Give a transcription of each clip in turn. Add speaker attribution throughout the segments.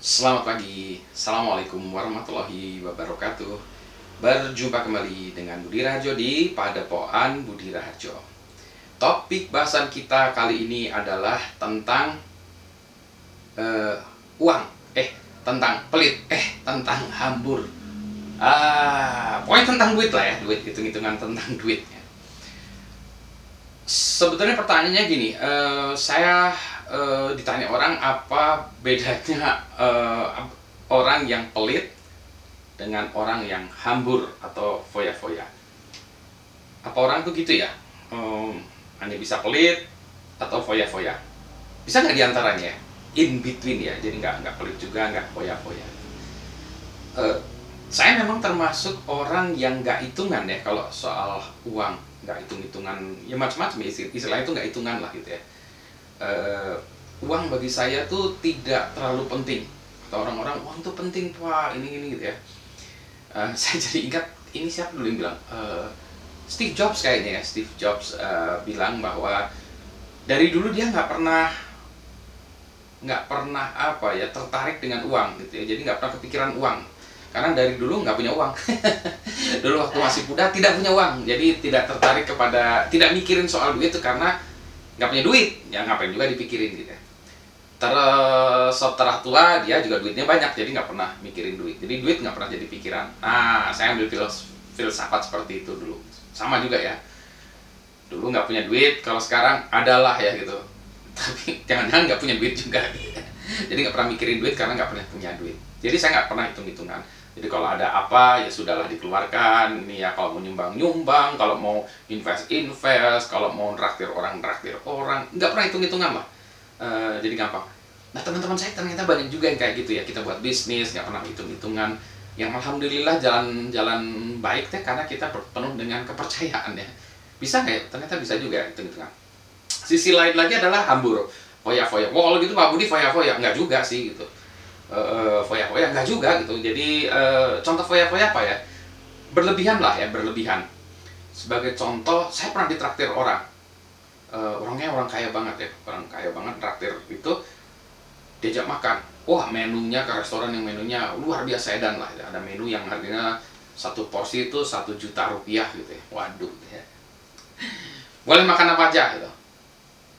Speaker 1: Selamat pagi, Assalamualaikum warahmatullahi wabarakatuh. Berjumpa kembali dengan Budi Rajo di Padepokan Budi Rajo Topik bahasan kita kali ini adalah tentang uh, uang. Eh, tentang pelit. Eh, tentang hambur. Ah, Pokoknya tentang duit lah ya. Duit, hitung-hitungan tentang duit ya. Sebetulnya pertanyaannya gini uh, Saya uh, ditanya orang apa bedanya uh, orang yang pelit dengan orang yang hambur atau foya-foya. Apa orang tuh gitu ya? Um, hanya bisa pelit atau foya-foya. Bisa nggak di antaranya? In between ya, jadi nggak nggak pelit juga nggak foya-foya. Uh, saya memang termasuk orang yang nggak hitungan ya kalau soal uang nggak hitung-hitungan ya macam-macam ya istilah itu nggak hitungan lah gitu ya uh, uang bagi saya tuh tidak terlalu penting. Atau orang-orang uang tuh penting pak. Ini ini gitu ya. Uh, saya jadi ingat ini siapa dulu yang bilang? Uh, Steve Jobs kayaknya ya. Steve Jobs uh, bilang bahwa dari dulu dia nggak pernah nggak pernah apa ya tertarik dengan uang gitu ya. Jadi nggak pernah kepikiran uang. Karena dari dulu nggak punya uang. Dulu waktu masih muda tidak punya uang. Jadi tidak tertarik kepada tidak mikirin soal duit itu karena nggak punya duit. Ya ngapain juga dipikirin gitu ya. terus setelah tua dia juga duitnya banyak jadi nggak pernah mikirin duit. Jadi duit nggak pernah jadi pikiran. Nah saya ambil filos filsafat seperti itu dulu. Sama juga ya. Dulu nggak punya duit kalau sekarang adalah ya gitu. Tapi jangan-jangan nggak punya duit juga. Jadi nggak pernah mikirin duit karena nggak pernah punya duit. Jadi saya nggak pernah hitung-hitungan jadi kalau ada apa ya sudahlah dikeluarkan. Ini ya kalau mau nyumbang nyumbang, kalau mau invest invest, kalau mau traktir orang traktir orang, nggak pernah hitung-hitungan lah. Uh, jadi gampang. Nah teman-teman saya ternyata banyak juga yang kayak gitu ya. Kita buat bisnis nggak pernah hitung-hitungan. Yang alhamdulillah jalan-jalan baik teh karena kita penuh dengan kepercayaan ya. Bisa nggak ya? Ternyata bisa juga hitung-hitungan. Sisi lain lagi adalah hambur. Foya-foya. Wah kalau gitu Pak Budi foya-foya. Nggak juga sih gitu uh, foya-foya? Enggak juga gitu. Jadi uh, contoh foya-foya apa ya? Berlebihan lah ya berlebihan. Sebagai contoh saya pernah ditraktir orang. Uh, orangnya orang kaya banget ya. Orang kaya banget traktir itu diajak makan. Wah menunya ke restoran yang menunya luar biasa edan lah ada menu yang harganya satu porsi itu satu juta rupiah gitu ya. Waduh gitu ya. Boleh makan apa aja gitu.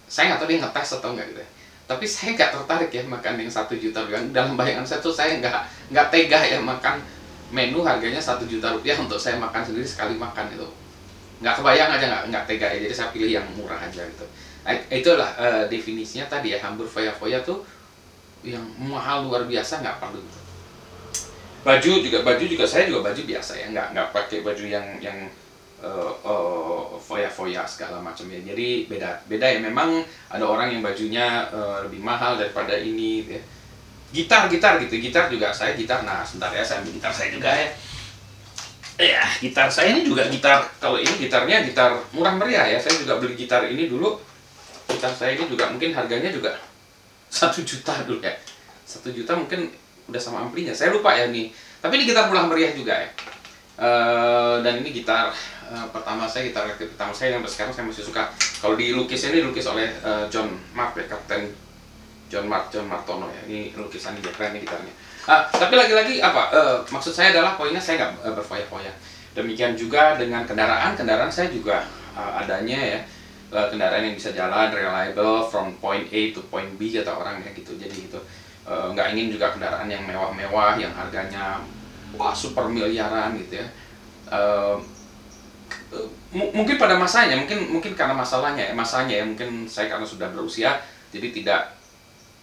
Speaker 1: Saya nggak tahu dia ngetes atau enggak gitu ya tapi saya nggak tertarik ya makan yang satu juta rupiah. Dalam bayangan saya tuh saya nggak nggak tega ya makan menu harganya satu juta rupiah untuk saya makan sendiri sekali makan itu. Nggak kebayang aja nggak nggak tega ya. Jadi saya pilih yang murah aja gitu. Nah, itulah uh, definisinya tadi ya. Hambur foya-foya tuh yang mahal luar biasa nggak perlu. Baju juga baju juga saya juga baju biasa ya. Nggak nggak pakai baju yang yang uh, uh, foya-foya segala macam ya. Jadi beda beda ya memang ada orang yang bajunya uh, lebih mahal daripada ini ya. Gitar gitar gitu. Gitar juga saya gitar. Nah, sebentar ya saya ambil gitar saya juga ya. Ya, gitar saya ini juga gitar. Kalau ini gitarnya gitar murah meriah ya. Saya juga beli gitar ini dulu. Gitar saya ini juga mungkin harganya juga satu juta dulu ya. Satu juta mungkin udah sama amplinya. Saya lupa ya nih. Tapi ini gitar murah meriah juga ya. Uh, dan ini gitar uh, pertama saya gitar elektrik pertama saya yang sekarang saya masih suka. Kalau di lukisnya ini dilukis oleh uh, John Mark ya Kapten John Mark John Martono ya. Ini lukisan dia keren nih gitarnya. Uh, tapi lagi-lagi apa uh, maksud saya adalah poinnya saya nggak uh, berfoya-foya. Demikian juga dengan kendaraan kendaraan saya juga uh, adanya ya. Uh, kendaraan yang bisa jalan reliable from point A to point B kata orang ya gitu. Jadi gitu. Nggak uh, ingin juga kendaraan yang mewah-mewah yang harganya wah super miliaran gitu ya. Uh, mungkin pada masanya mungkin mungkin karena masalahnya ya masanya ya mungkin saya karena sudah berusia jadi tidak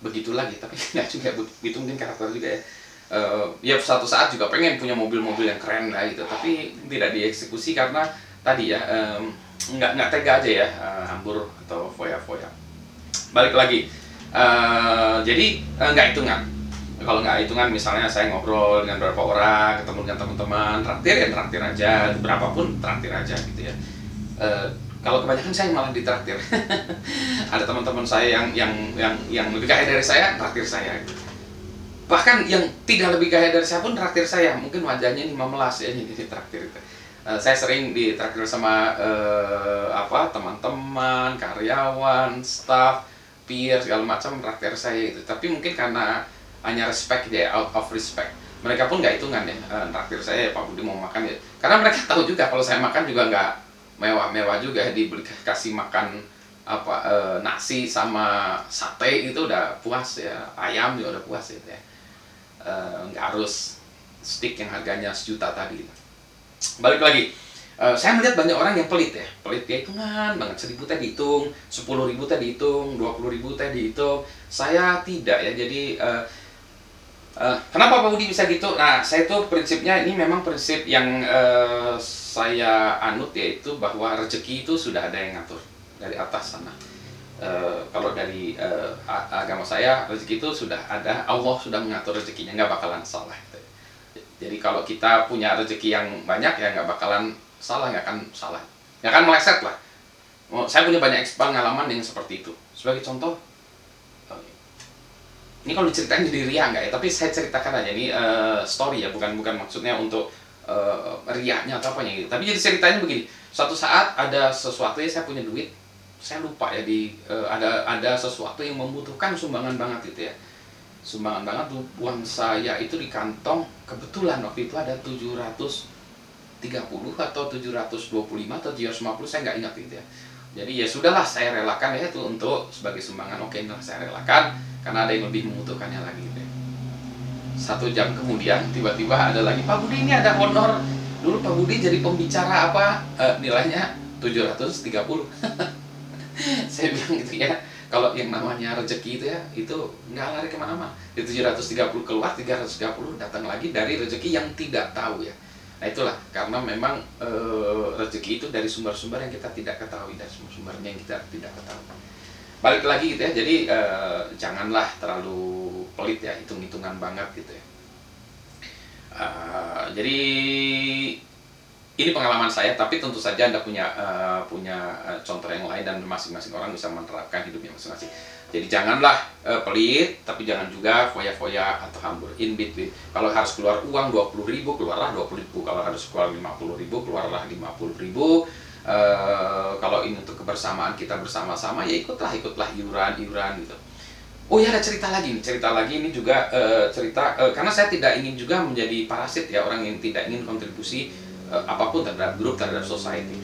Speaker 1: begitu lagi tapi nggak juga itu mungkin karakter juga ya. Uh, ya suatu saat juga pengen punya mobil-mobil yang keren lah gitu tapi tidak dieksekusi karena tadi ya um, nggak nggak tega aja ya uh, hambur atau foya-foya. Balik lagi uh, jadi uh, nggak hitungan kalau nggak hitungan misalnya saya ngobrol dengan beberapa orang ketemu dengan teman-teman traktir ya traktir aja. Berapapun traktir aja gitu ya. E, kalau kebanyakan saya malah ditraktir. Ada teman-teman saya yang yang yang yang lebih kaya dari saya traktir saya. Bahkan yang tidak lebih kaya dari saya pun traktir saya. Mungkin wajahnya 15 ya jadi traktir itu. E, saya sering ditraktir sama e, apa teman-teman karyawan staff peer segala macam traktir saya itu. Tapi mungkin karena hanya respect dia out of respect. Mereka pun nggak hitungan ya uh, traktir saya Pak Budi mau makan ya. Karena mereka tahu juga kalau saya makan juga nggak mewah-mewah juga ya kasih makan apa uh, nasi sama sate itu udah puas ya ayam juga udah puas ya nggak uh, harus stick yang harganya sejuta tadi. Balik lagi Uh, saya melihat banyak orang yang pelit ya, pelit ya hitungan banget seribu tadi dihitung, sepuluh ribu tadi dihitung, dua puluh ribu tadi dihitung. Saya tidak ya, jadi uh, uh, kenapa Pak Budi bisa gitu? Nah, saya tuh prinsipnya ini memang prinsip yang uh, saya anut yaitu bahwa rezeki itu sudah ada yang ngatur dari atas sana. Uh, kalau dari uh, agama saya rezeki itu sudah ada, Allah sudah mengatur rezekinya, nggak bakalan salah. Jadi kalau kita punya rezeki yang banyak ya nggak bakalan salah nggak akan salah nggak akan meleset lah saya punya banyak pengalaman yang seperti itu sebagai contoh oh, ini kalau diceritain jadi ria nggak ya? Tapi saya ceritakan aja ini uh, story ya bukan bukan maksudnya untuk uh, riaknya atau apa gitu. Tapi jadi ceritanya begini suatu saat ada sesuatu ya saya punya duit saya lupa ya di uh, ada ada sesuatu yang membutuhkan sumbangan banget gitu ya. Sumbangan banget uang saya itu di kantong kebetulan waktu itu ada 700 30 atau 725 atau 750 saya nggak ingat gitu ya. Jadi ya sudahlah saya relakan ya itu untuk sebagai sumbangan. Oke okay, saya relakan karena ada yang lebih membutuhkannya lagi satu jam kemudian tiba-tiba ada lagi Pak Budi ini ada honor. Dulu Pak Budi jadi pembicara apa? E, nilainya 730 saya bilang gitu ya kalau yang namanya rezeki itu ya itu nggak lari ke mana-mana. Di 730 keluar 330 datang lagi dari rezeki yang tidak tahu ya. Nah itulah karena memang e, rezeki itu dari sumber-sumber yang kita tidak ketahui dari sumber-sumbernya yang kita tidak ketahui. Balik lagi gitu ya, jadi e, janganlah terlalu pelit ya, hitung-hitungan banget gitu ya. E, jadi ini pengalaman saya, tapi tentu saja anda punya uh, punya contoh yang lain dan masing-masing orang bisa menerapkan hidupnya masing-masing. Jadi janganlah uh, pelit, tapi jangan juga foya-foya atau hambur in between. Kalau harus keluar uang 20 ribu, keluarlah 20 ribu. Kalau harus keluar 50 ribu, keluarlah 50 ribu. Kebersamaan kita bersama-sama, ya ikutlah, ikutlah iuran-iuran gitu. Oh ya ada cerita lagi nih, cerita lagi ini juga uh, cerita uh, karena saya tidak ingin juga menjadi parasit ya orang yang tidak ingin kontribusi uh, apa pun terhadap grup terhadap society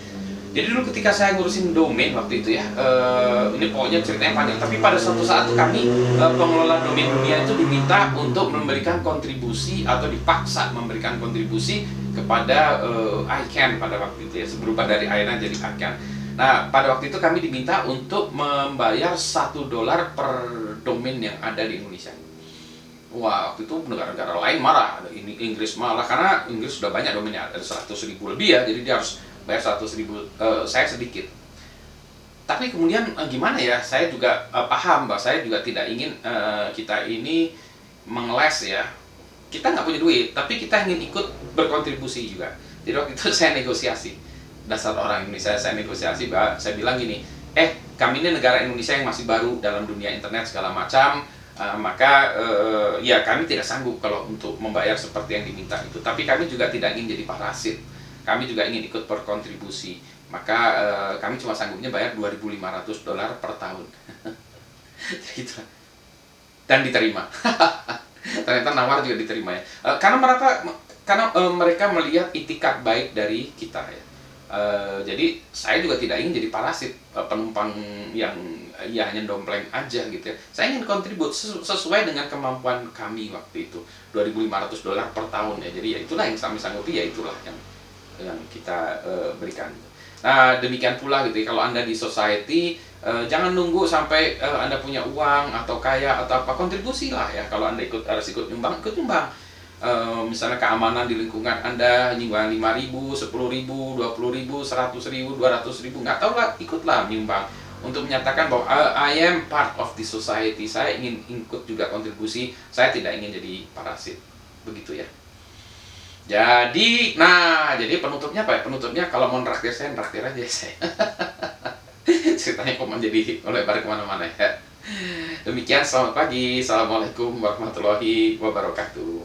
Speaker 1: jadi dulu ketika saya ngurusin domain waktu itu ya, uh, ini pokoknya ceritanya panjang. Tapi pada suatu saat kami uh, pengelola domain dunia itu diminta untuk memberikan kontribusi atau dipaksa memberikan kontribusi kepada uh, ICANN pada waktu itu ya, berubah dari ICANN jadi ICANN. Nah, pada waktu itu kami diminta untuk membayar satu dolar per domain yang ada di Indonesia. Wah, waktu itu negara-negara lain marah, ini Inggris malah karena Inggris sudah banyak domainnya, ada 100 ribu lebih ya, jadi dia harus bayar seratus ribu uh, saya sedikit. Tapi kemudian uh, gimana ya? Saya juga uh, paham bahwa saya juga tidak ingin uh, kita ini mengeles ya. Kita nggak punya duit tapi kita ingin ikut berkontribusi juga. Jadi waktu itu saya negosiasi dasar orang Indonesia saya negosiasi saya bilang gini eh kami ini negara Indonesia yang masih baru dalam dunia internet segala macam uh, maka uh, ya kami tidak sanggup kalau untuk membayar seperti yang diminta itu. Tapi kami juga tidak ingin jadi parasit. Kami juga ingin ikut berkontribusi. Maka uh, kami cuma sanggupnya bayar 2.500 dolar per tahun. Gitu. Dan diterima. Ternyata nawar juga diterima ya. Uh, karena mereka karena uh, mereka melihat itikat baik dari kita ya uh, jadi saya juga tidak ingin jadi parasit uh, penumpang yang ya hanya dompleng aja gitu ya. Saya ingin kontribut sesuai dengan kemampuan kami waktu itu. 2.500 dolar per tahun ya. Jadi ya itulah yang kami sanggupi ya itulah yang yang kita uh, berikan. Nah demikian pula gitu ya kalau anda di society uh, jangan nunggu sampai uh, anda punya uang atau kaya atau apa. Kontribusi lah ya. Kalau anda ikut harus ikut nyumbang ikut nyumbang. Uh, misalnya keamanan di lingkungan anda nyumbang lima ribu, sepuluh ribu, dua puluh ribu, seratus ribu, dua ratus ribu nggak tahu lah ikutlah nyumbang untuk menyatakan bahwa I am part of the society saya ingin ikut juga kontribusi saya tidak ingin jadi parasit begitu ya jadi, nah, jadi penutupnya apa ya? Penutupnya kalau mau neraktir saya, neraktir aja saya. Ceritanya kok menjadi melebar ke mana-mana ya. Demikian, selamat pagi. Assalamualaikum warahmatullahi wabarakatuh.